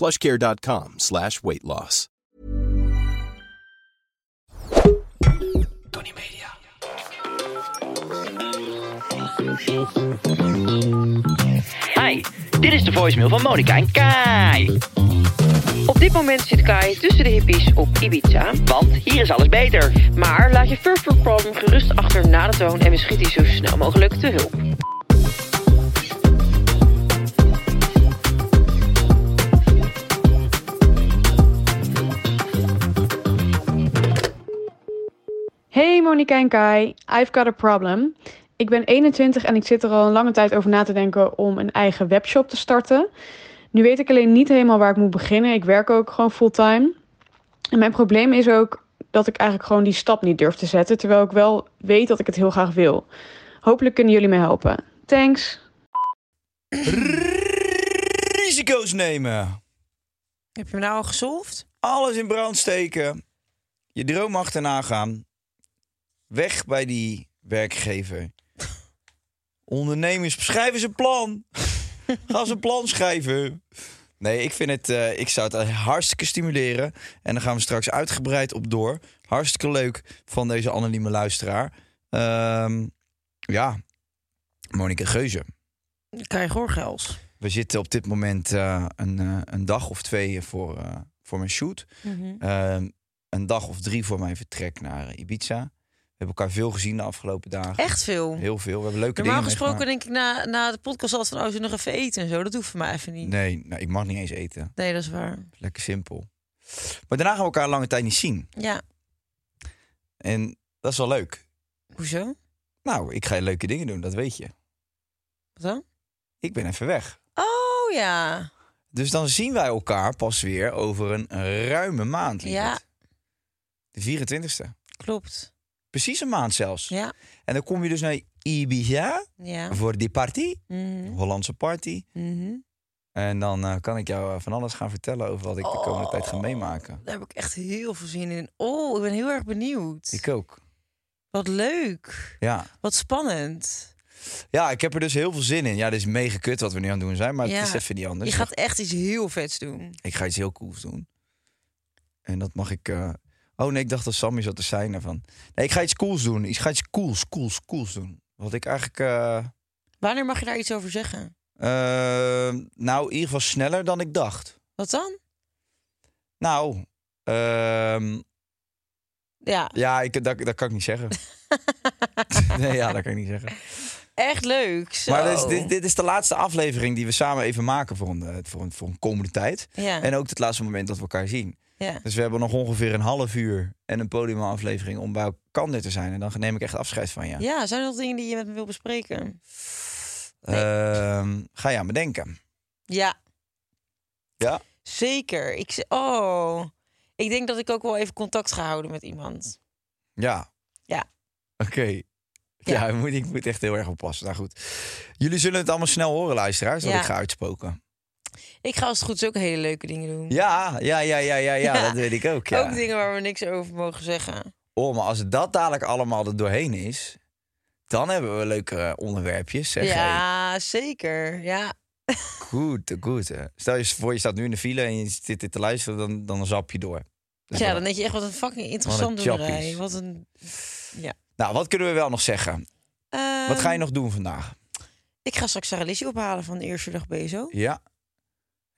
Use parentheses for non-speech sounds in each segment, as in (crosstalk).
plushcare.com slash weight loss. Tony Media. Hi, dit is de voicemail van Monica en Kai. Op dit moment zit Kai tussen de hippies op Ibiza. Want hier is alles beter. Maar laat je Problem gerust achter na de toon en we schieten zo snel mogelijk te hulp. Monika en Kai, I've got a problem. Ik ben 21 en ik zit er al een lange tijd over na te denken om een eigen webshop te starten. Nu weet ik alleen niet helemaal waar ik moet beginnen. Ik werk ook gewoon fulltime. En mijn probleem is ook dat ik eigenlijk gewoon die stap niet durf te zetten, terwijl ik wel weet dat ik het heel graag wil. Hopelijk kunnen jullie me helpen. Thanks. Risico's nemen. Heb je hem nou al gesolved? Alles in brand steken. Je droom achterna gaan. Weg bij die werkgever. Ondernemers, schrijf eens een plan. Ga eens een plan schrijven. Nee, ik vind het, eh, ik zou het hartstikke stimuleren. En daar gaan we straks uitgebreid op door. Hartstikke leuk van deze anonieme luisteraar. Ehm, ja, Monika Geuze. Kai Gorgels. We zitten op dit moment eh, een, eh, een dag of twee voor, voor mijn shoot. Mhm. Ehm, een dag of drie voor mijn vertrek naar Ibiza. We hebben elkaar veel gezien de afgelopen dagen. Echt veel. Heel veel. We hebben leuke Normaal dingen gesproken denk ik na, na de podcast altijd van... oh, ze nog even eten en zo. Dat hoeft voor mij even niet. Nee, Nee, nou, ik mag niet eens eten. dat is waar. Lekker simpel. Maar daarna gaan we elkaar lange tijd niet zien. Ja, En dat is wel leuk. hoezo? Nou, ik ga leuke dingen doen, dat weet je. Wat dan? Ik ben even weg. Oh ja. Dus dan zien wij elkaar pas weer over een ruime maand. Ja. De 24ste. Klopt. Precies een maand zelfs. Ja. En dan kom je dus naar Ibiza Ja. voor die party. Mhm. Hollandse party. Mhm. En dan eh, kan ik jou eh, van alles gaan vertellen over wat ik de komende tijd ga meemaken. Daar heb ik echt heel veel zin in. Oh, ik ben heel erg benieuwd. Ik ook. Wat leuk. Ja. Wat spannend. ja, ik heb er dus heel veel zin in. Ja, dit is mega kut wat we nu aan het doen zijn, maar Ja. het is even niet anders. Je gaat echt iets heel vets doen. Ik ga iets heel cools doen. En dat mag ik... eh, Oh nee, ik dacht dat Sammy zat te zijn ervan. Nee, ik ga iets cools doen. Ik ga iets cools, cools, cools doen. Wat ik eigenlijk... eh, Wanneer mag je daar iets over zeggen? eh, nou, in ieder geval sneller dan ik dacht. Wat dan? Nou, ehm, Ja, ja, ik, dat, dat kan ik niet zeggen. (laughs) nee, ja, dat kan ik niet zeggen. echt leuk. Zo. Maar dit is, dit, dit is de laatste aflevering die we samen even maken voor een, eh, voor een, voor een komende tijd. Ja. En ook het laatste moment dat we elkaar zien. Ja. Dus we hebben nog ongeveer een half uur en een podiumaflevering om bij elkaar te zijn. En dan neem ik echt afscheid van je. ja, zijn er nog dingen die je met me wil bespreken? Ehm, ga je aan me denken? Ja, Ja? zeker. Ik, oh, ik denk dat ik ook wel even contact ga houden met iemand. Ja. Ja. Oké. Ja, Ja. (laughs) ik, moet, ik moet echt heel erg oppassen. Nou goed. Jullie zullen het allemaal snel horen, luisteraars, dat Ja. ik ga uitspoken. Ik ga als het goed is ook hele leuke dingen doen. Ja, ja, ja, ja, ja, ja, Ja. (laughs) dat weet ik ook. Ja. Ook dingen waar we niks over mogen zeggen. Oh, maar als dat dadelijk allemaal er doorheen is, dan hebben we leuke onderwerpjes. Zeg, hey. ja, zeker. Ja. (laughs) Goed, goed. Stel je voor, je staat nu in de file en je zit dit te luisteren, dan, dan zap je door. Dus ja, dan denk je echt wat een fucking interessante doenerij. Wat een... Ja. Nou, wat kunnen we wel nog zeggen? Wat ga je Ehm, nog doen vandaag? Ik ga straks Sarah Lizzie ophalen van de eerste dag BSO. Ja.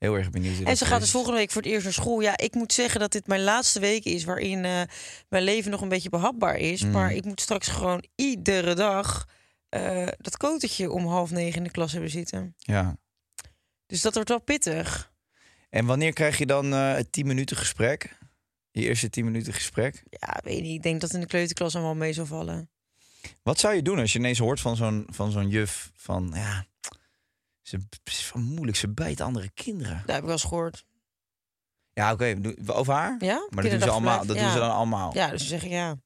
Heel erg benieuwd. En ze gaat dus volgende week voor het eerst naar school. Ja, ik moet zeggen dat dit mijn laatste week is waarin eh, mijn leven nog een beetje behapbaar is. Mm. Maar ik moet straks gewoon iedere dag eh, dat kotertje om half negen in de klas hebben zitten. Ja. Dus dat wordt wel pittig. En wanneer krijg je dan eh, het 10 minuten gesprek? Je eerste 10 minuten gesprek? Ja, weet niet. Ik denk dat in de kleuterklas allemaal mee zal vallen. Wat zou je doen als je ineens hoort van zo'n, van zo'n juf van ja, ze is van moeilijk, ze bijt andere kinderen. Dat heb ik wel eens gehoord. Ja, oké, over haar? Ja? Maar dat doen ze allemaal. Dat Kinderdagverblijf? doen ze Ja. dan allemaal. Ja, dus dan zeg ik ja.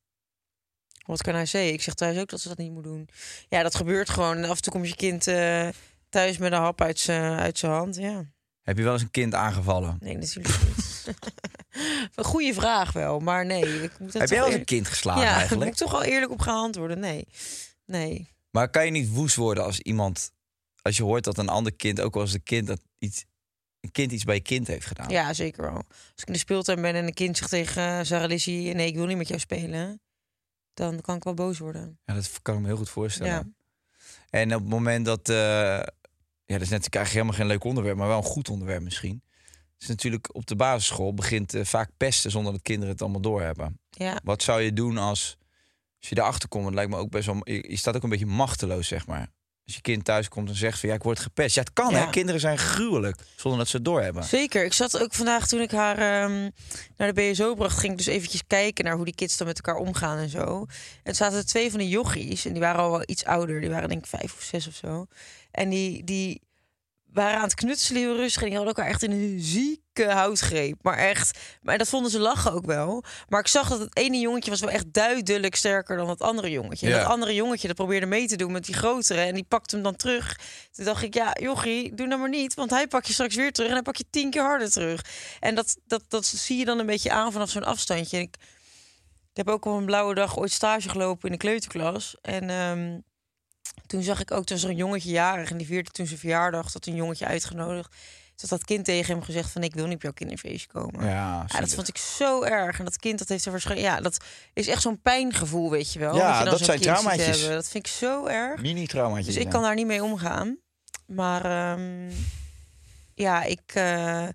Wat kan hij zeggen? Ik zeg thuis ook dat ze dat niet moet doen. Ja, dat gebeurt gewoon. En af en toe komt je kind eh, thuis met een hap uit zijn uit zijn hand. Ja, Heb je wel eens een kind aangevallen? nee, natuurlijk niet. (laughs) een goede vraag wel, maar nee. Ik moet Heb jij wel eens een kind geslagen Ja, (laughs) daar moet eigenlijk? ik toch wel eerlijk op gaan antwoorden. Nee. Nee. Maar kan je niet woest worden als iemand, als je hoort dat een ander kind, ook al als een kind dat iets, een kind iets bij je kind heeft gedaan? Ja, zeker wel. Als ik in de speeltuin ben en een kind zegt tegen Sarah Lizzie... nee, ik wil niet met jou spelen... dan kan ik wel boos worden. Ja, dat kan ik me heel goed voorstellen. Ja. En op het moment dat, eh, ja, dat is net eigenlijk helemaal geen leuk onderwerp, maar wel een goed onderwerp misschien. is natuurlijk op de basisschool begint eh, vaak pesten zonder dat kinderen het allemaal doorhebben. Ja. Wat zou je doen als, als je erachter komt? Het lijkt me ook best wel. Je, je staat ook een beetje machteloos, zeg maar. Als je kind thuis komt en zegt van ja, ik word gepest. Ja, het kan Ja. hè. Kinderen zijn gruwelijk zonder dat ze het doorhebben. Zeker. Ik zat ook vandaag toen ik haar ehm, naar de BSO bracht, ging ik dus eventjes kijken naar hoe die kids dan met elkaar omgaan en zo. En er zaten er twee van de jochies en die waren al wel iets ouder. Die waren denk ik vijf of zes of zo. En die, die waren aan het knutselen rustig en die hadden elkaar echt in een zieke houtgreep. Maar echt, maar dat vonden ze lachen ook wel. Maar ik zag dat het ene jongetje was wel echt duidelijk sterker dan het andere jongetje. En Ja. dat andere jongetje dat probeerde mee te doen met die grotere en die pakte hem dan terug. Toen dacht ik, ja, jochie, doe nou maar niet. Want hij pak je straks weer terug en hij pak je tien keer harder terug. En dat, dat, dat zie je dan een beetje aan vanaf zo'n afstandje. En ik, ik heb ook op een blauwe dag ooit stage gelopen in de kleuterklas. En ehm, toen zag ik ook, toen was er een jongetje jarig en die vierde toen zijn verjaardag, dat een jongetje uitgenodigd. Had dat kind tegen hem gezegd van, ik wil niet op jouw kinderfeestje komen. Ja, Ja, dat vond ik zo erg. En dat kind dat heeft er waarschijnlijk... Ja, dat is echt zo'n pijngevoel, weet je wel. Ja, je dan dat zijn traumaatjes. hebben. Dat vind ik zo erg. Mini-traumaatjes. Dus ik kan daar niet mee omgaan. Maar ehm, ja, ik, eh,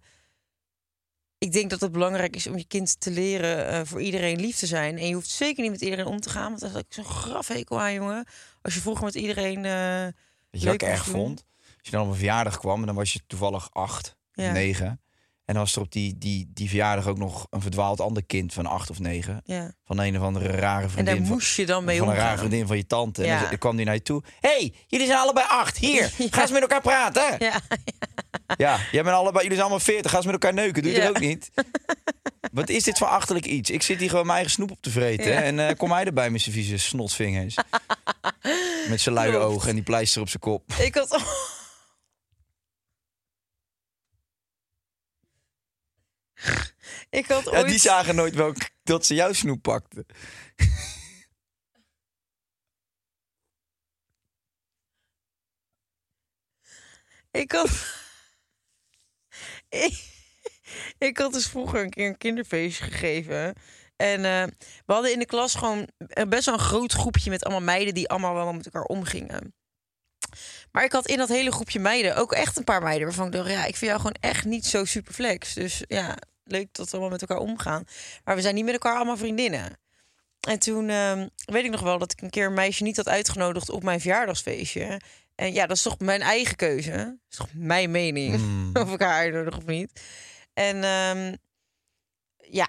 ik denk dat het belangrijk is om je kind te leren eh, voor iedereen lief te zijn. En je hoeft zeker niet met iedereen om te gaan. Want dat is ik zo'n grafhekel aan, jongen. Als je vroeger met iedereen... Weet je wat ik erg vond? Als je dan op een verjaardag kwam en dan was je toevallig acht, Ja. negen. En dan was er op die, die, die verjaardag ook nog een verdwaald ander kind van acht of negen. ja. Van een of andere rare En vriendin. daar van- moest je dan mee van een rare vriendin van je tante. En dan kwam die naar je toe. hey, jullie zijn allebei acht. Hier, (laughs) Ja. ga eens met elkaar praten. Ja, (laughs) Ja, jij bent allebei, jullie zijn allemaal veertig. Ga eens met elkaar neuken. Doe je dat ook niet? (laughs) Wat is dit voor achterlijk iets? Ik zit hier gewoon mijn eigen snoep op te vreten. En eh, kom hij erbij met zijn vieze snotvingers. met zijn luie ogen en die pleister op zijn kop. ik had... ik had Ja, die zagen nooit wel dat ze jouw snoep pakten. Ik had. (laughs) ik, ik had dus vroeger een keer een kinderfeestje gegeven. En eh, we hadden in de klas gewoon eh, best wel een groot groepje met allemaal meiden die allemaal wel met elkaar omgingen. Maar ik had in dat hele groepje meiden ook echt een paar meiden waarvan ik dacht, ja, ik vind jou gewoon echt niet zo super flex. Dus ja, leuk dat we allemaal met elkaar omgaan. Maar we zijn niet met elkaar allemaal vriendinnen. En toen ehm, weet ik nog wel dat ik een keer een meisje niet had uitgenodigd op mijn verjaardagsfeestje. En ja, dat is toch mijn eigen keuze. Dat is toch mijn mening Mm. (laughs) of ik haar uitnodig of niet. En ehm, ja,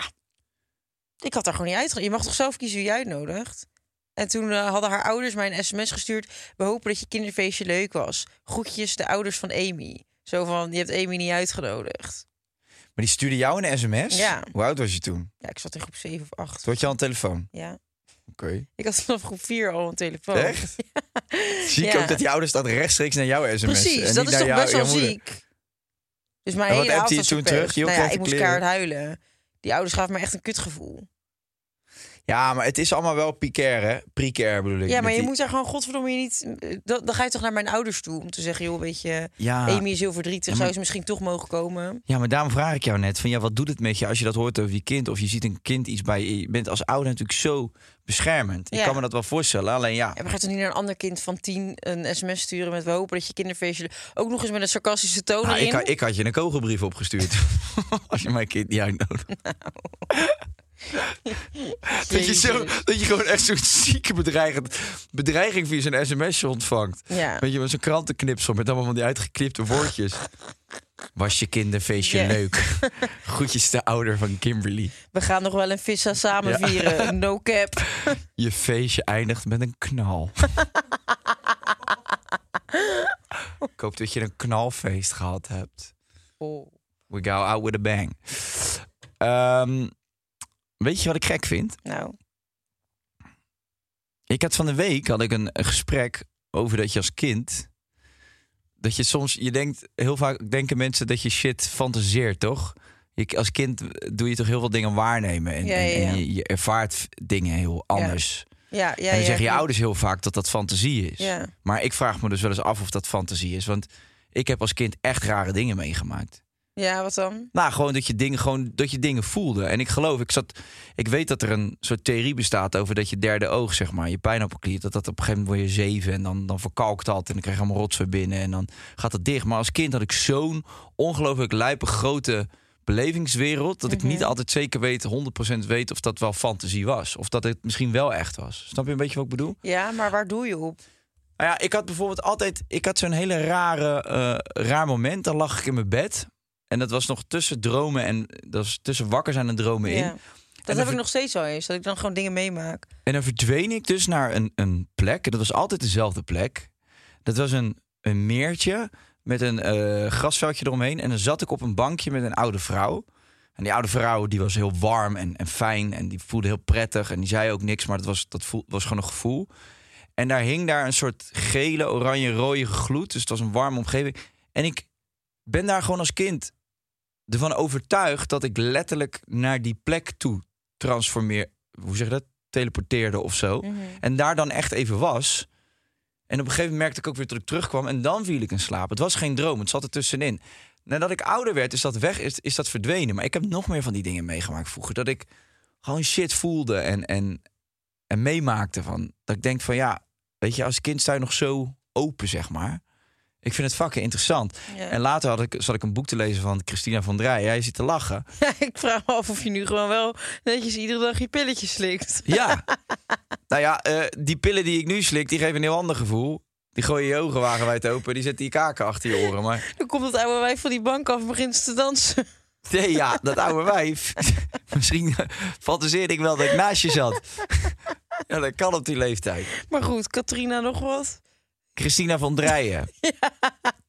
ik had haar gewoon niet uitgenodigd. Je mag toch zelf kiezen wie je uitnodigt? En toen eh, hadden haar ouders mij een sms gestuurd. We hopen dat je kinderfeestje leuk was. Groetjes de ouders van Amy. Zo van, je hebt Amy niet uitgenodigd. Maar die stuurde jou een sms? Ja. Hoe oud was je toen? Ja, ik zat in groep 7 of 8. Toen had je al een telefoon? Ja. Oké. Ik had vanaf groep 4 al een telefoon. Echt? (laughs) Zie ik Ja. ook dat die ouders dat rechtstreeks naar jouw sms. Precies, en dat is toch jou- best wel ziek. Dus mijn En wat hele je toen terug? Nou ja, ik moest keihard huilen. Die ouders gaven me echt een kutgevoel. Ja, maar het is allemaal wel picair, hè? Precair bedoel ik. Ja, maar je die- moet daar gewoon godverdomme je niet... eh, Dan, dan ga je toch naar mijn ouders toe om te zeggen... joh, weet je, Ja. Amy is heel verdrietig. Ja, maar- Zou ze misschien toch mogen komen? Ja, maar daarom vraag ik jou net van ja, wat doet het met je als je dat hoort over je kind of je ziet een kind iets bij je. Je bent als ouder natuurlijk zo beschermend. Ik Ja. kan me dat wel voorstellen. Alleen ja, Ja, maar ga je toch niet naar een ander kind van tien een sms sturen met we hopen dat je kinderfeestje... Ook nog eens met een sarcastische toon nou, erin? ik, had- ik had je een kogelbrief opgestuurd (laughs) als je mijn kind niet uitnodigt. (laughs) Dat je, zo, dat je gewoon echt zo'n zieke bedreigend, bedreiging via zo'n sms'je ontvangt. Ja. Weet je, met zo'n krantenknipsel met allemaal van die uitgeknipte woordjes. (laughs) Was je kinderfeestje leuk? (laughs) Groetjes de ouder van Kimberly. We gaan nog wel een vissa samen Ja. vieren. No cap. Je feestje eindigt met een knal. Ik hoop dat je een knalfeest gehad hebt. Oh. We go out with a bang. Ehm, weet je wat ik gek vind? Nou, Ik had van de week had ik een, een gesprek over dat je als kind. Dat je soms, je denkt, heel vaak denken mensen dat je shit fantaseert, toch? Je, als kind doe je toch heel veel dingen waarnemen. En, Ja, en- ja, en ja. je, je ervaart dingen heel anders. ja, ja. en dan zeggen je ouders heel vaak dat dat fantasie is. Maar ik vraag me dus wel eens af of dat fantasie is. Want ik heb als kind echt rare dingen meegemaakt. Ja, wat dan? Nou, gewoon dat je dingen, gewoon dat je dingen voelde. En ik geloof, ik zat, ik weet dat er een soort theorie bestaat over dat je derde oog, zeg maar, je pijnappelklier, dat dat op een gegeven moment word je zeven en dan, dan verkalkt dat en dan krijg je allemaal rotzooi binnen en dan gaat het dicht. Maar als kind had ik zo'n ongelooflijk lijpe grote belevingswereld dat ik niet altijd zeker weet, 100% weet of dat wel fantasie was. Of dat het misschien wel echt was. Snap je een beetje wat ik bedoel? Ja, maar waar doe je op? Nou ja, ik had bijvoorbeeld altijd, ik had zo'n hele rare, eh, raar moment. Dan lag ik in mijn bed. En dat was nog tussen dromen en dat was tussen wakker zijn en dromen in. Ja. Dat dan heb ik nog steeds wel eens. Dat ik dan gewoon dingen meemaak. En dan verdween ik dus naar een, een plek. En dat was altijd dezelfde plek. Dat was een, een meertje met een eh, grasveldje eromheen. En dan zat ik op een bankje met een oude vrouw. En die oude vrouw die was heel warm en, en fijn. En die voelde heel prettig. En die zei ook niks, maar dat was, dat voel, was gewoon een gevoel. En daar hing daar een soort gele, oranje, rode gloed. Dus het was een warme omgeving. En ik ben daar gewoon als kind ervan overtuigd dat ik letterlijk naar die plek toe transformeer. Hoe zeg je dat? Teleporteerde of zo. Mhm. En daar dan echt even was. En op een gegeven moment merkte ik ook weer dat ik terugkwam. En dan viel ik in slaap. Het was geen droom, het zat er tussenin. Nadat ik ouder werd, is dat weg, is, is dat verdwenen. Maar ik heb nog meer van die dingen meegemaakt vroeger. Dat ik gewoon shit voelde en, en, en meemaakte van. Dat ik denk van ja, weet je, als kind sta je nog zo open, zeg maar. Ik vind het fucking interessant. Ja. En later had ik, zat ik een boek te lezen van Christina van Drij. Jij zit te lachen. (laughs) ik vraag me af of je nu gewoon wel netjes iedere dag je pilletjes slikt. Ja. (laughs) nou ja, eh, die pillen die ik nu slik, die geven een heel ander gevoel. Die gooi je je ogen wagenwijd open. Die zetten je kaken achter je oren. Maar Dan komt het oude wijf van die bank af en begint ze te dansen. nee, ja, (laughs) dat oude wijf. Misschien fantaseerde ik wel dat ik naast je zat. ja, dat kan op die leeftijd. Maar goed, Katrina nog wat? Christina van Drijen. (laughs)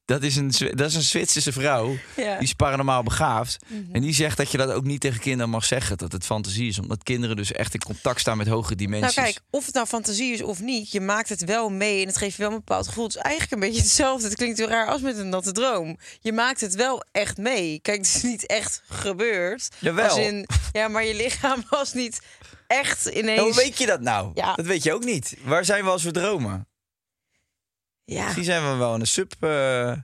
Dat, is een, dat is een Zwitserse vrouw. Ja. Die is paranormaal begaafd. En die zegt dat je dat ook niet tegen kinderen mag zeggen. Dat het fantasie is. Omdat kinderen dus echt in contact staan met hogere Nou dimensies. kijk, of het nou fantasie is of niet, je maakt het wel mee en het geeft je wel een bepaald gevoel. Het is eigenlijk een beetje hetzelfde. Het klinkt heel raar als met een natte droom. Je maakt het wel echt mee. Kijk, het is niet echt gebeurd. Jawel. Als in, ja, maar je lichaam was niet echt ineens... hoe weet je dat nou? Ja. Dat weet je ook niet. Waar zijn we als we dromen? Ja. Misschien zijn we wel in een sub, eh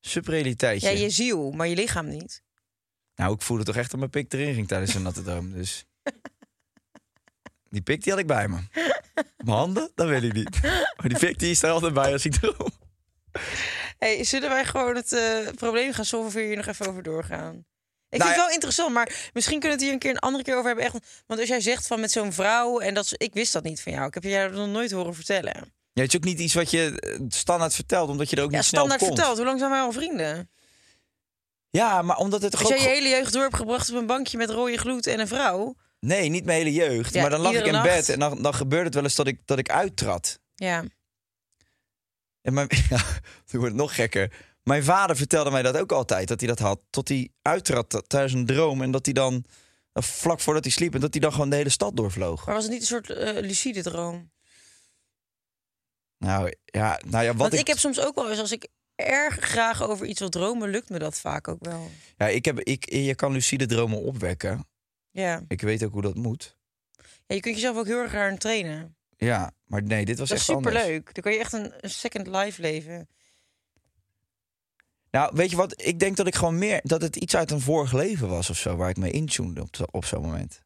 subrealiteitje. ja, je ziel, maar je lichaam niet. Nou, ik voelde toch echt dat mijn pik erin ging tijdens een natte droom. Dus die pik die had ik bij me. Mijn handen? Dat weet ik niet. Maar die pik die is er altijd bij als ik droom. Hey, zullen wij gewoon het eh, probleem gaan solven wil hier nog even over doorgaan? Ik Nou vind het ja- wel interessant, maar misschien kunnen we het hier een keer een andere keer over hebben. Echt, want als jij zegt van met zo'n vrouw en dat ik wist dat niet van jou. Ik heb je jou nog nooit horen vertellen. Ja, het is ook niet iets wat je eh, standaard vertelt, omdat je er ook Ja, niet snel standaard komt. verteld. Hoe lang zijn wij al vrienden? Ja, maar omdat het toch Als jij je hele jeugd door hebt gebracht op een bankje met rode gloed en een vrouw. Nee, niet mijn hele jeugd. Ja, maar dan lag ik in bed en dan, dan gebeurde het wel eens dat ik, dat ik uittrad. Ja. En mijn, (laughs) ja, toen wordt het nog gekker. Mijn vader vertelde mij dat ook altijd, dat hij dat had. Tot hij uittrad thuis een droom en dat hij dan, eh, vlak voordat hij sliep, en dat hij dan gewoon de hele stad doorvloog. Maar was het niet een soort eh, lucide droom? Nou ja, nou ja wat Want ik... heb soms ook wel eens, als ik erg graag over iets wil dromen, lukt me dat vaak ook wel. Ja, ik heb, ik, je kan lucide dromen opwekken. Ja. Ik weet ook hoe dat moet. Ja, je kunt jezelf ook heel erg aan trainen. Ja, maar nee, dit was Dat is echt anders. superleuk. Dan kan je echt een, een second life leven. Nou, weet je wat? Ik denk dat ik gewoon meer... Dat het iets uit een vorig leven was of zo... waar ik mee intunede op, op zo'n moment.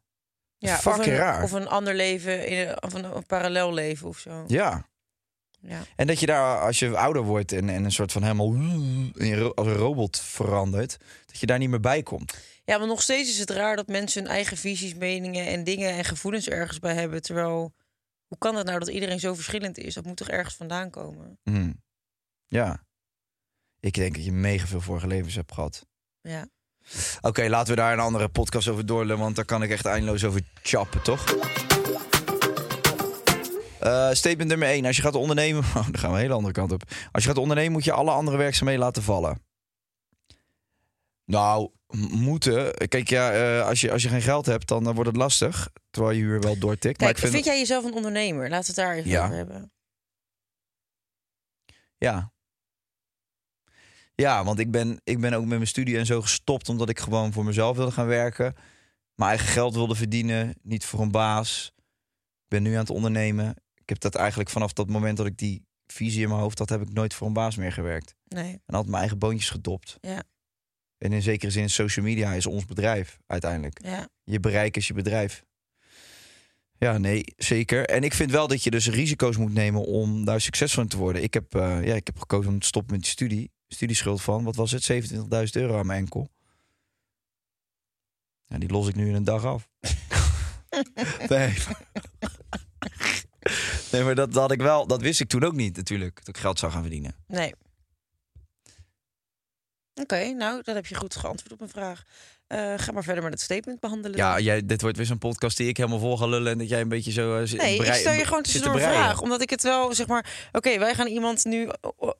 Ja, of een, raar. Of een ander leven, in of een, een parallel leven of zo. Ja. Ja. En dat je daar, als je ouder wordt en, en een soort van helemaal als een robot verandert, dat je daar niet meer bij komt. Ja, maar nog steeds is het raar dat mensen hun eigen visies, meningen en dingen en gevoelens ergens bij hebben. Terwijl, hoe kan het nou dat iedereen zo verschillend is? Dat moet toch ergens vandaan komen? Hm. Ja. Ik denk dat je mega veel vorige levens hebt gehad. Ja. Oké, laten we daar een andere podcast over doorlullen, want daar kan ik echt eindeloos over chappen, toch? Eh, statement nummer 1. Als je gaat ondernemen... (laughs) Oh, dan gaan we een hele andere kant op. Als je gaat ondernemen, moet je alle andere werkzaamheden laten vallen. Nou, moeten. Kijk, ja, eh, als, je, als je geen geld hebt, dan wordt het lastig. Terwijl je huur wel doortikt. Kijk, maar ik vind... jij jezelf een ondernemer? Laten we het daar even Ja. over hebben. Ja. Ja, want ik ben, ik ben ook met mijn studie en zo gestopt... omdat ik gewoon voor mezelf wilde gaan werken. Mijn eigen geld wilde verdienen, niet voor een baas. Ik ben nu aan het ondernemen. Ik heb dat eigenlijk vanaf dat moment dat ik die visie in mijn hoofd had... heb ik nooit voor een baas meer gewerkt. Nee. En had mijn eigen boontjes gedopt. Ja. En in zekere zin, social media is ons bedrijf uiteindelijk. Ja. Je bereik is je bedrijf. Ja, nee, zeker. En ik vind wel dat je dus risico's moet nemen om daar succesvol in te worden. Ik heb, eh, ja, ik heb gekozen om te stoppen met die studie. Studieschuld van, wat was het, 27.000 euro aan mijn enkel. Ja, die los ik nu in een dag af. (laughs) nee. Nee, maar dat, dat had ik wel, dat wist ik toen ook niet natuurlijk. Dat ik geld zou gaan verdienen. Nee. Oké, nou, dan heb je goed geantwoord op mijn vraag. Eh, ga maar verder met het statement behandelen. Ja, dan. jij, dit wordt weer zo'n podcast die ik helemaal vol ga lullen. En dat jij een beetje zo. zit- Nee, ik stel je gewoon tussendoor een vraag. Omdat ik het wel, zeg maar... Oké, wij gaan iemand nu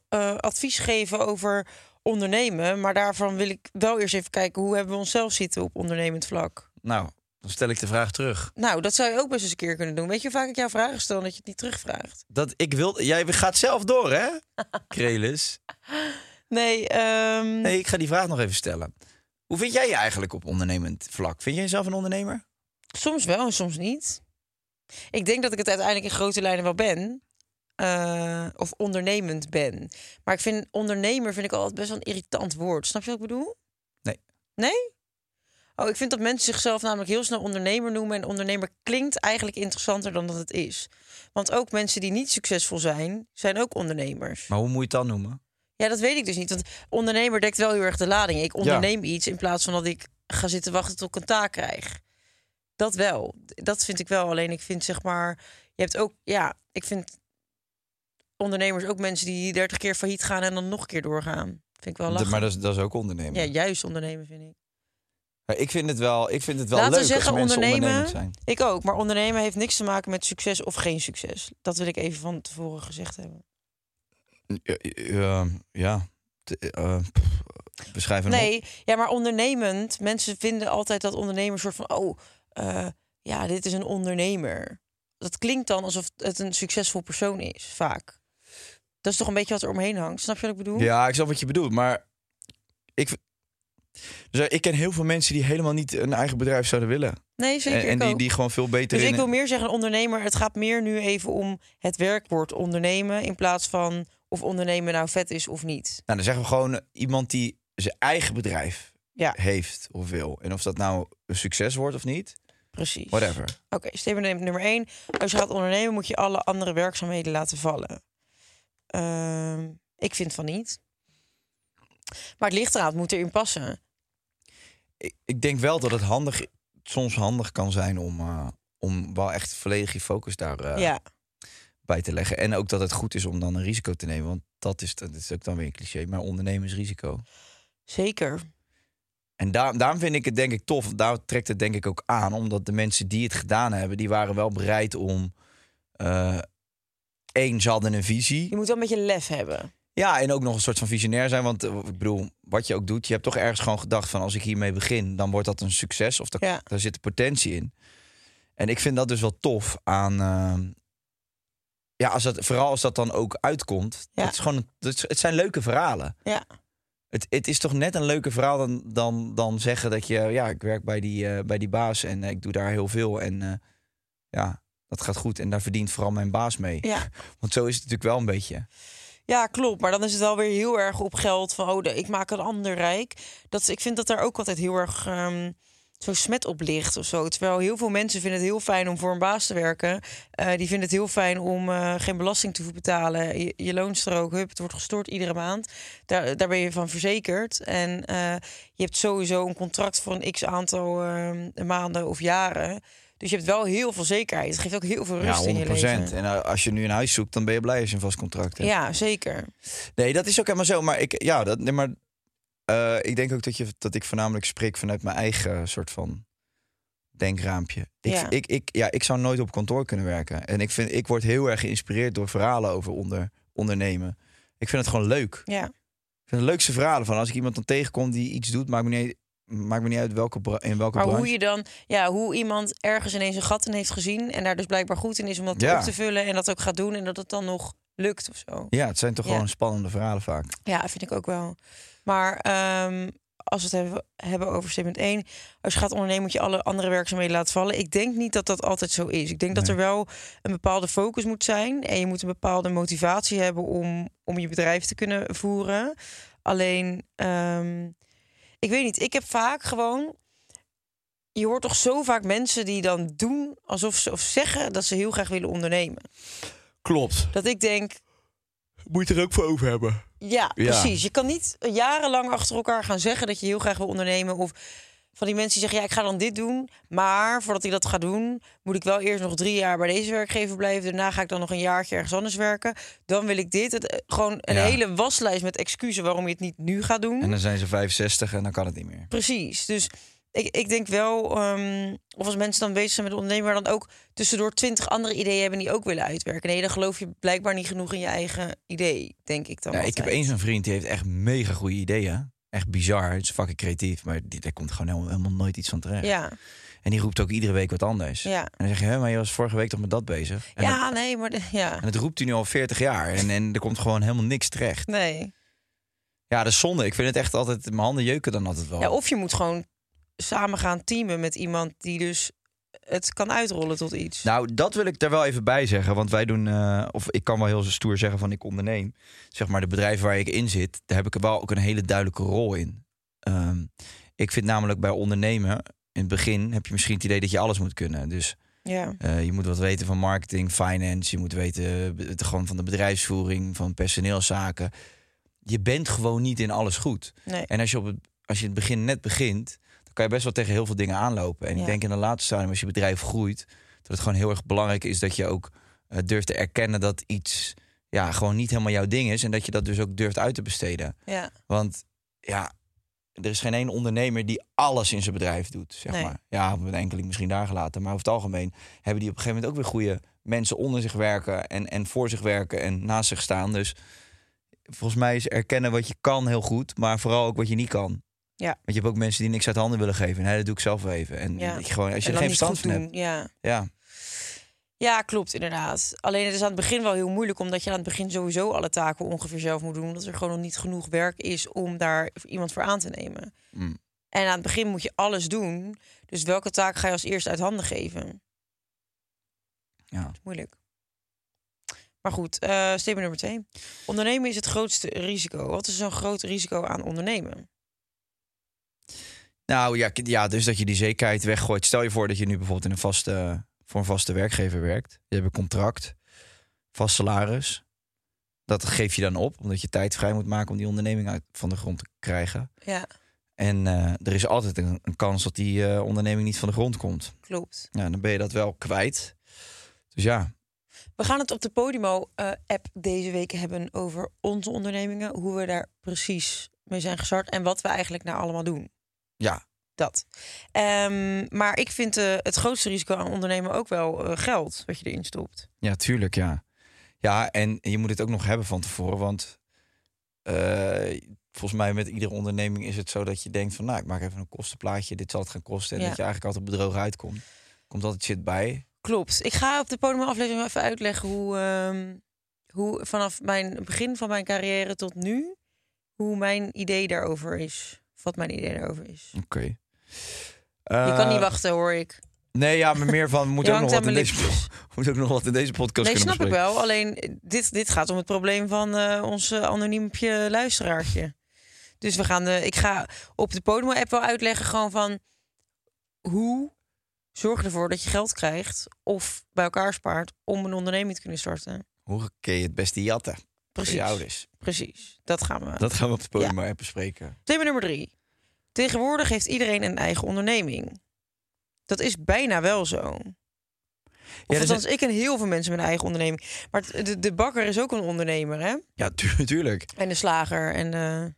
eh, advies geven over ondernemen. Maar daarvan wil ik wel eerst even kijken... hoe hebben we onszelf zitten op ondernemend vlak? Nou, dan stel ik de vraag terug. Nou, dat zou je ook best eens een keer kunnen doen. Weet je hoe vaak ik jou vragen stel en dat je het niet terugvraagt? Dat ik wil. Jij gaat zelf door, hè? (laughs) Krelis. Nee, ehm, Nee, ik ga die vraag nog even stellen. Hoe vind jij je eigenlijk op ondernemend vlak? Vind jij jezelf een ondernemer? soms wel en soms niet. Ik denk dat ik het uiteindelijk in grote lijnen wel ben. Eh, of ondernemend ben. Maar ik vind ondernemer vind ik altijd best wel een irritant woord. Snap je wat ik bedoel? Nee. Nee? Oh, ik vind dat mensen zichzelf namelijk heel snel ondernemer noemen. En ondernemer klinkt eigenlijk interessanter dan dat het is. Want ook mensen die niet succesvol zijn, zijn ook ondernemers. Maar hoe moet je het dan noemen? Ja, dat weet ik dus niet. Want ondernemer dekt wel heel erg de lading. Ik onderneem iets in plaats van dat ik ga zitten wachten tot ik een taak krijg. Dat wel. Dat vind ik wel. Alleen ik vind zeg maar... Je hebt ook... Ja, ik vind ondernemers ook mensen die 30 keer failliet gaan en dan nog een keer doorgaan. Vind ik wel lachen. maar dat is, dat is ook ondernemen. Ja, juist ondernemen vind ik. Maar ik vind het wel, ik vind het wel Laten leuk we zeggen als mensen ondernemen. ondernemend zijn. Ik ook. Maar ondernemen heeft niks te maken met succes of geen succes. Dat wil ik even van tevoren gezegd hebben. Ja, ja, ja. Eh, op. Nee, ja, maar ondernemend. Mensen vinden altijd dat ondernemers soort van... oh, eh, ja, dit is een ondernemer. Dat klinkt dan alsof het een succesvol persoon is, vaak. Dat is toch een beetje wat er omheen hangt. Snap je wat ik bedoel? Ja, ik snap wat je bedoelt, maar ik, dus ik ken heel veel mensen die helemaal niet een eigen bedrijf zouden willen. Nee, zeker en en die, die gewoon veel beter Dus in. ik wil meer zeggen ondernemer. Het gaat meer nu even om het werkwoord ondernemen... in plaats van of ondernemen nou vet is of niet. Nou, dan zeggen we gewoon eh, iemand die zijn eigen bedrijf Ja. heeft of wil. En of dat nou een succes wordt of niet, Precies. whatever. Oké, statement nummer één. Als je gaat ondernemen, moet je alle andere werkzaamheden laten vallen. Ehm, ik vind van niet. Maar het ligt eraan, het moet erin passen. Ik, ik denk wel dat het handig, soms handig kan zijn om, eh, om wel echt volledig je focus daarbij ja, bij te leggen. En ook dat het goed is om dan een risico te nemen. Want dat is, dat is ook dan weer een cliché, maar ondernemen is risico. zeker. En daar, daarom vind ik het denk ik tof. Daar trekt het denk ik ook aan. Omdat de mensen die het gedaan hebben, die waren wel bereid om... eh één, ze hadden een visie. Je moet wel een beetje lef hebben. Ja, en ook nog een soort van visionair zijn. Want eh, ik bedoel, wat je ook doet, je hebt toch ergens gewoon gedacht van als ik hiermee begin, dan wordt dat een succes. Of daar, Ja. daar zit potentie in. En ik vind dat dus wel tof aan. eh, ja, als dat, vooral als dat dan ook uitkomt. Ja. Het, is gewoon, het, is- het zijn leuke verhalen. Ja, Het, het is toch net een leuker verhaal dan, dan, dan zeggen dat je, ja, ik werk bij die, eh, bij die baas en ik doe daar heel veel. En ja, dat gaat goed. En daar verdient vooral mijn baas mee. Ja. (laughs) Want zo is het natuurlijk wel een beetje. Ja, klopt. Maar dan is het wel weer heel erg op geld van, oh, ik maak een ander rijk. Dat, ik vind dat daar ook altijd heel erg ehm zo smet op ligt of zo. Terwijl heel veel mensen vinden het heel fijn om voor een baas te werken. Eh, die vinden het heel fijn om eh, geen belasting te betalen. Je, loonstrook, het wordt gestort iedere maand. Daar, daar ben je van verzekerd. En eh, je hebt sowieso een contract voor een x aantal ehm, maanden of jaren. Dus je hebt wel heel veel zekerheid. Het geeft ook heel veel rust Ja, in je 100%. leven. En eh, als je nu een huis zoekt, dan ben je blij als je een vast contract hebt. Ja, zeker. Nee, dat is ook helemaal zo. Maar ik, ja, dat, nee, maar, eh, ik denk ook dat, je, dat ik voornamelijk spreek vanuit mijn eigen soort van denkraampje. Ik, Ja. ik, ik, ja, ik zou nooit op kantoor kunnen werken. En ik, vind, ik word heel erg geïnspireerd door verhalen over onder, ondernemen. Ik vind het gewoon leuk. Ja. Ik vind de leukste verhalen van als ik iemand dan tegenkom die iets doet, maakt me niet, maakt me niet uit welke, in welke Maar branche. hoe je dan, ja, hoe iemand ergens ineens een gat in heeft gezien en daar dus blijkbaar goed in is om dat Ja. op te vullen en dat ook gaat doen en dat het dan nog lukt of zo. Ja, het zijn toch Ja. gewoon spannende verhalen vaak. Ja, vind ik ook wel. Maar ehm, als we het hebben, hebben over statement 1, als je gaat ondernemen moet je alle andere werkzaamheden laten vallen. Ik denk niet dat dat altijd zo is. Ik denk dat er wel een bepaalde focus moet zijn en je moet een bepaalde motivatie hebben om, om je bedrijf te kunnen voeren. Alleen, ehm, ik weet niet, ik heb vaak gewoon je hoort toch zo vaak mensen die dan doen alsof ze of zeggen dat ze heel graag willen ondernemen. Klopt. Dat ik denk, Moet je er ook voor over hebben. ja, Ja. precies. Je kan niet jarenlang achter elkaar gaan zeggen dat je heel graag wil ondernemen. Of van die mensen die zeggen, ja, ik ga dan dit doen. Maar voordat ik dat ga doen, moet ik wel eerst nog drie jaar bij deze werkgever blijven. Daarna ga ik dan nog een jaartje ergens anders werken. Dan wil ik dit. Het, eh, gewoon een Ja. hele waslijst met excuses waarom je het niet nu gaat doen. En dan zijn ze 65 en dan kan het niet meer. Precies. Dus ik, ik denk wel, ehm, of als mensen dan bezig zijn met ondernemen, maar dan ook tussendoor twintig andere ideeën hebben die ook willen uitwerken. Nee, dan geloof je blijkbaar niet genoeg in je eigen idee, denk ik dan. Ja, ik heb eens een vriend die heeft echt mega goede ideeën. Echt bizar. Het is fucking creatief, maar die, daar komt gewoon helemaal, helemaal nooit iets van terecht. Ja, En die roept ook iedere week wat anders. ja. En dan zeg je, hè, maar je was vorige week toch met dat bezig? En, ja, dat, nee, maar de- ja. en dat roept hij nu al 40 jaar. En, en er komt gewoon helemaal niks terecht. Nee. Ja, dat is zonde. Ik vind het echt altijd, mijn handen jeuken dan altijd wel. Ja, of je moet gewoon samen gaan teamen met iemand die dus het kan uitrollen tot iets. Nou, dat wil ik er wel even bij zeggen. Want wij doen, eh, of ik kan wel heel stoer zeggen van ik onderneem. Zeg maar, de bedrijven waar ik in zit, daar heb ik er wel ook een hele duidelijke rol in. Ehm, ik vind namelijk bij ondernemen, in het begin heb je misschien het idee dat je alles moet kunnen. Dus Ja, eh, je moet wat weten van marketing, finance. Je moet weten gewoon van de bedrijfsvoering, van personeelszaken. Je bent gewoon niet in alles goed. nee. En als je, op het, als je in het begin net begint, dan kan je best wel tegen heel veel dingen aanlopen. En Ja. ik denk in de laatste stadium, als je bedrijf groeit, dat het gewoon heel erg belangrijk is dat je ook eh, durft te erkennen dat iets ja, gewoon niet helemaal jouw ding is. En dat je dat dus ook durft uit te besteden. Ja, Want ja, er is geen één ondernemer die alles in zijn bedrijf doet, zeg Nee. maar. Ja, een enkeling misschien daar gelaten. Maar over het algemeen hebben die op een gegeven moment ook weer goede mensen onder zich werken en, en voor zich werken en naast zich staan. Dus volgens mij is erkennen wat je kan heel goed, maar vooral ook wat je niet kan. Ja. Want je hebt ook mensen die niks uit handen willen geven. Nee, dat doe ik zelf wel even. En Ja. dat je gewoon, als je er geen verstand van doen. hebt. Ja. Ja, ja, klopt inderdaad. Alleen het is aan het begin wel heel moeilijk, omdat je aan het begin sowieso alle taken ongeveer zelf moet doen. Omdat er gewoon nog niet genoeg werk is om daar iemand voor aan te nemen. Mm. En aan het begin moet je alles doen. Dus welke taak ga je als eerste uit handen geven? ja. Moeilijk. Maar goed, statement nummer twee. Ondernemen is het grootste risico. Wat is zo'n groot risico aan ondernemen? Nou ja, ja, dus dat je die zekerheid weggooit. Stel je voor dat je nu bijvoorbeeld in een vaste, voor een vaste werkgever werkt. Je hebt een contract, vast salaris. Dat geef je dan op, omdat je tijd vrij moet maken om die onderneming uit van de grond te krijgen. Ja, En eh, er is altijd een, een kans dat die eh, onderneming niet van de grond komt. klopt. Ja, dan ben je dat wel kwijt. Dus ja, We gaan het op de Podimo-app deze week hebben over onze ondernemingen. Hoe we daar precies mee zijn gestart en wat we eigenlijk nou allemaal doen. Ja, Dat. Ehm, maar ik vind eh, het grootste risico aan ondernemen ook wel eh, geld wat je erin stopt. ja, tuurlijk, ja. Ja, en je moet het ook nog hebben van tevoren, want eh, volgens mij met iedere onderneming is het zo dat je denkt van, nou, ik maak even een kostenplaatje, dit zal het gaan kosten. En Ja. dat je eigenlijk altijd bedrogen uitkomt. Komt altijd shit bij. Klopt. Ik ga op de Podimo-aflevering even uitleggen hoe, ehm, hoe vanaf mijn begin van mijn carrière tot nu, hoe mijn idee daarover is. Wat mijn idee daarover is. Oké. je Eh, kan niet wachten, hoor ik. Nee, ja, maar meer van... (laughs) Je ook nog, wat in deze, (laughs) moeten ook nog wat in deze podcast Nee, kunnen snap ik wel. Alleen dit, dit gaat om het probleem van eh ons eh, anoniempje luisteraartje. Dus we gaan de, ik ga op de Podimo-app wel uitleggen gewoon van hoe zorg ervoor dat je geld krijgt of bij elkaar spaart om een onderneming te kunnen starten. Hoe kun je het beste jatten? Precies. Precies, dat gaan we. Dat gaan we op de podium maar bespreken. Thema nummer drie. Tegenwoordig heeft iedereen een eigen onderneming. Dat is bijna wel zo. Of er althans, ik ken heel veel mensen met een eigen onderneming. Maar het- de, de bakker is ook een ondernemer, hè? Ja, tu- (laughs) tuurlijk. En de slager en de...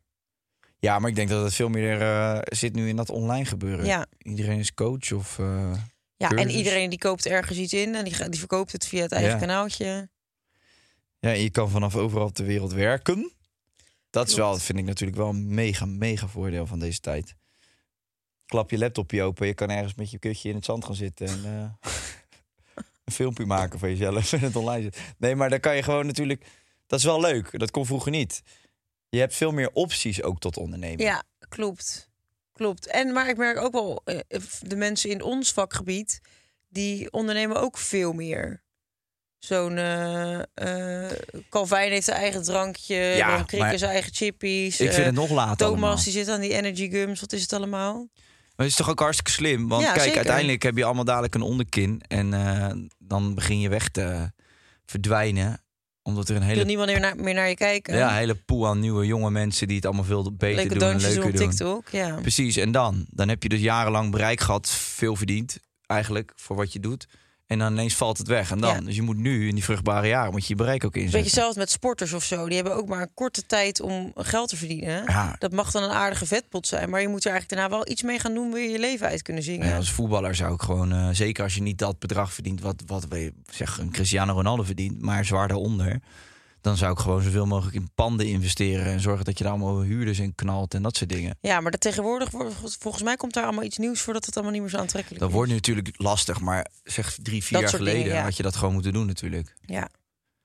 Ja, maar ik denk dat het veel meer eh, zit nu in dat online gebeuren. Ja. Iedereen is coach of... eh, Ja, en iedereen die koopt ergens iets in en die, die verkoopt het via het eigen Ja. kanaaltje. Ja, en je kan vanaf overal op de wereld werken. Dat is wel, vind ik natuurlijk wel een mega, mega voordeel van deze tijd. Klap je laptopje open, je kan ergens met je kutje in het zand gaan zitten en eh, (laughs) een filmpje maken van jezelf en het online. Nee, maar dan kan je gewoon natuurlijk. Dat is wel leuk. Dat kon vroeger niet. Je hebt veel meer opties ook tot ondernemen. Ja, klopt. Klopt. En maar ik merk ook wel, eh, de mensen in ons vakgebied, die ondernemen ook veel meer. Zo'n eh eh Calvijn heeft zijn eigen drankje, Ja, dan Krikke maar zijn eigen chippies. Ik vind eh, het nog later Thomas allemaal. die zit aan die energy gums. Wat is het allemaal? Maar het is toch ook hartstikke slim? Want Ja, kijk, zeker. uiteindelijk heb je allemaal dadelijk een onderkin. En dan begin je weg te verdwijnen. Omdat er een Wil hele, niemand meer naar, meer naar je kijken? ja, hele pool aan nieuwe jonge mensen die het allemaal veel beter Leuke doen en leuker op doen. TikTok. Ja. Precies, en dan? Dan heb je dus jarenlang bereik gehad, veel verdiend eigenlijk voor wat je doet. En dan ineens valt het weg. En dan, Ja. dus je moet nu in die vruchtbare jaren moet je je bereik ook inzetten. Beetje zelfs met sporters of zo. Die hebben ook maar een korte tijd om geld te verdienen. Ja. Dat mag dan een aardige vetpot zijn. Maar je moet er eigenlijk daarna wel iets mee gaan doen... wil je je leven uit kunnen zingen. Ja, als voetballer zou ik gewoon, eh, zeker als je niet dat bedrag verdient wat, wat we zeg, een Cristiano Ronaldo verdient, maar zwaar daaronder, dan zou ik gewoon zoveel mogelijk in panden investeren en zorgen dat je daar allemaal huurders in knalt en dat soort dingen. Ja, maar dat tegenwoordig, wordt- volgens mij komt daar allemaal iets nieuws voordat het allemaal niet meer zo aantrekkelijk Dat is. wordt nu natuurlijk lastig, maar zeg drie, vier Dat jaar geleden dingen, ja. had je dat gewoon moeten doen natuurlijk. Ja,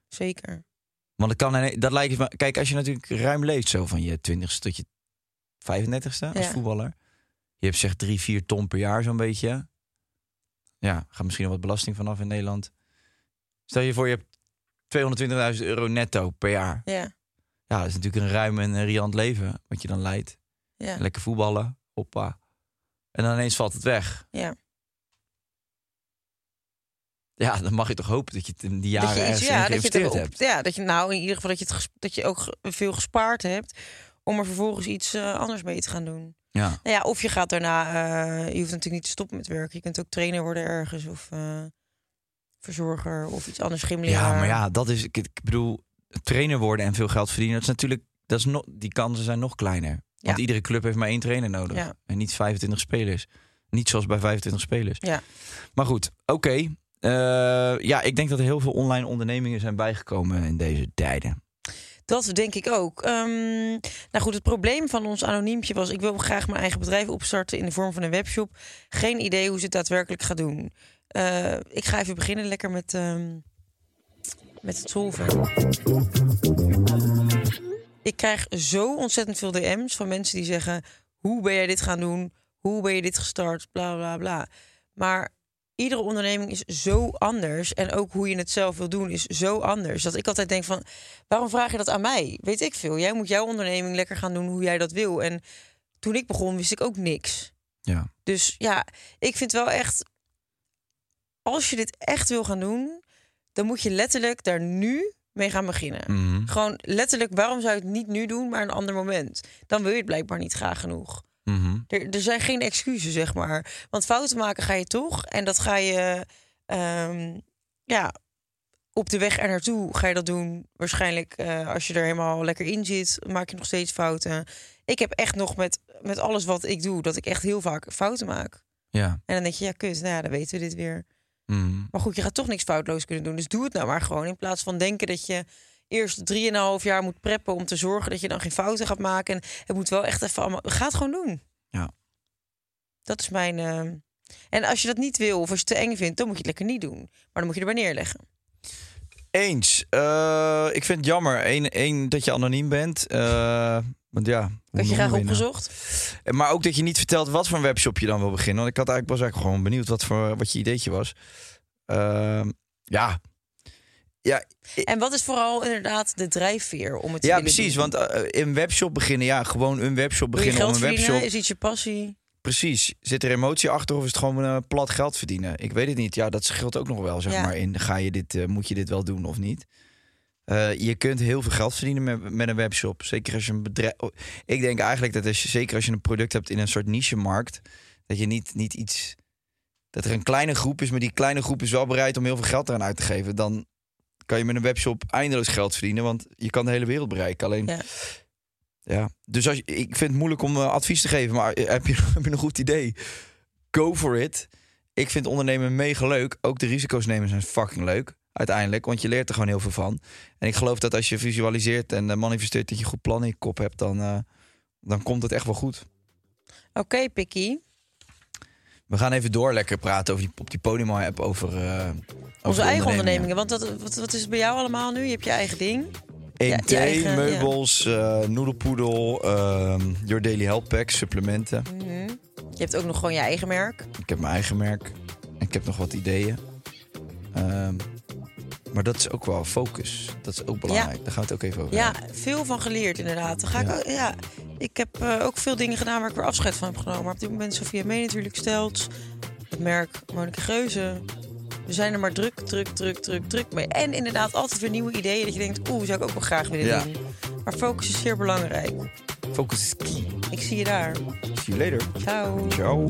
zeker. Want het kan, ine- dat lijkt me, kijk, als je natuurlijk ruim leeft zo van je twintigste tot je 35ste als Ja. voetballer. Je hebt zeg drie, vier ton per jaar zo'n beetje. Ja, gaat misschien nog wat belasting vanaf in Nederland. Stel je voor, je hebt 220.000 euro netto per jaar. Ja, Ja, dat is natuurlijk een ruim en een riant leven wat je dan leidt. ja, Lekker voetballen, hoppa. En dan ineens valt het weg. ja. Ja, dan mag je toch hopen dat je het in die jaren dat je ergens iets, ja, dat je, erop- hebt. ja, dat je nou in ieder geval dat je, het dat je ook veel gespaard hebt om er vervolgens iets eh, anders mee te gaan doen. Ja. Nou ja, of je gaat daarna, eh, je hoeft natuurlijk niet te stoppen met werken. Je kunt ook trainer worden ergens of eh, verzorger of iets anders gymleraar. Ja, maar ja, dat is. Ik, ik bedoel, trainer worden en veel geld verdienen, dat is natuurlijk. Dat is nog, die kansen zijn nog kleiner. Want Ja. iedere club heeft maar één trainer nodig. Ja. En niet 25 spelers. Niet zoals bij 25 spelers. Ja. Maar goed, oké. Eh, ja, ik denk dat er heel veel online ondernemingen zijn bijgekomen in deze tijden. Dat denk ik ook. Ehm, nou goed, het probleem van ons anoniempje was... ik wil graag mijn eigen bedrijf opstarten in de vorm van een webshop. Geen idee hoe ze het daadwerkelijk gaat doen. Eh, ik ga even beginnen lekker met, ehm, met het solven. Ik krijg zo ontzettend veel DM's van mensen die zeggen... hoe ben jij dit gaan doen? Hoe ben je dit gestart? Bla, bla, bla. Maar iedere onderneming is zo anders. En ook hoe je het zelf wil doen is zo anders. Dat ik altijd denk van, waarom vraag je dat aan mij? Weet ik veel. Jij moet jouw onderneming lekker gaan doen hoe jij dat wil. En toen ik begon, wist ik ook niks. Ja. Dus ja, ik vind wel echt... Als je dit echt wil gaan doen... dan moet je letterlijk daar nu mee gaan beginnen. Mhm. Gewoon letterlijk, waarom zou je het niet nu doen, maar een ander moment? Dan wil je het blijkbaar niet graag genoeg. Mhm. Er, er zijn geen excuses, zeg maar. Want fouten maken ga je toch. En dat ga je, ehm, ja, op de weg er naartoe ga je dat doen. Waarschijnlijk, eh, als je er helemaal lekker in zit, maak je nog steeds fouten. Ik heb echt nog met, met alles wat ik doe, dat ik echt heel vaak fouten maak. Ja. En dan denk je, ja, kut, nou ja, dan weten we dit weer. Mhm. Maar goed, je gaat toch niks foutloos kunnen doen. Dus doe het nou maar gewoon. In plaats van denken dat je eerst drieënhalf jaar moet preppen om te zorgen dat je dan geen fouten gaat maken. En het moet wel echt even allemaal. Ga het gewoon doen. Ja. Dat is mijn. eh, En als je dat niet wil of als je het te eng vindt, dan moet je het lekker niet doen. Maar dan moet je erbij neerleggen. Eens. Eh, ik vind het jammer. Eén, één dat je anoniem bent. Eh, want ja. Had je graag je nou? opgezocht? Eh, Maar ook dat je niet vertelt wat voor een webshop je dan wil beginnen. Want ik had eigenlijk, was eigenlijk gewoon benieuwd wat, voor, wat je ideetje was. Ehm, ja. Ja, En wat is vooral inderdaad de drijfveer om het te ja, precies. doen? Want in een webshop beginnen, ja, gewoon een webshop beginnen om een verdienen? webshop. Is iets je passie? Precies. Zit er emotie achter of is het gewoon eh, plat geld verdienen? Ik weet het niet. Ja, dat scheelt ook nog wel, zeg Ja. maar. In ga je dit, moet je dit wel doen of niet? Je kunt heel veel geld verdienen met, met een webshop. Zeker als je een bedrijf. oh, Ik denk eigenlijk dat als je, zeker als je een product hebt in een soort niche-markt, dat je niet, niet iets. Dat er een kleine groep is, maar die kleine groep is wel bereid om heel veel geld eraan uit te geven. Dan kan je met een webshop eindeloos geld verdienen, want je kan de hele wereld bereiken. Alleen Ja. ja, dus als je, ik vind het moeilijk om eh, advies te geven, maar heb je, (laughs) heb je een goed idee? Go for it. Ik vind ondernemen mega leuk. Ook de risico's nemen zijn fucking leuk. Uiteindelijk, want je leert er gewoon heel veel van. En ik geloof dat als je visualiseert en eh, manifesteert dat je goed plan in je kop hebt, dan, eh, dan komt het echt wel goed. Oké, Pikkie. We gaan even door lekker praten over die, op die Podimo-app over, eh, over Onze eigen ondernemingen. Want wat, wat, wat is het bij jou allemaal nu? Je hebt je eigen ding. Ja, eigen- meubels, eh noedelpoedel, ehm, Your Daily Help Pack, supplementen. Mhm. Je hebt ook nog gewoon je eigen merk. Ik heb mijn eigen merk. En ik heb nog wat ideeën. Ehm, maar dat is ook wel focus. Dat is ook belangrijk. Daar gaan we het ook even over Ja, hebben. veel van geleerd inderdaad. Dan ga ik, Ja. ook- ja, ik heb eh, ook veel dingen gedaan waar ik weer afscheid van heb genomen. Maar op dit moment Sofia Mee natuurlijk stelt. Het merk Monika Geuze. We zijn er maar druk, druk, druk, druk, druk mee. En inderdaad altijd weer nieuwe ideeën. Dat je denkt, oeh, zou ik ook wel graag willen Ja. doen. Maar focus is zeer belangrijk. Focus is key. Ik zie je daar. See you later. Ciao. Ciao.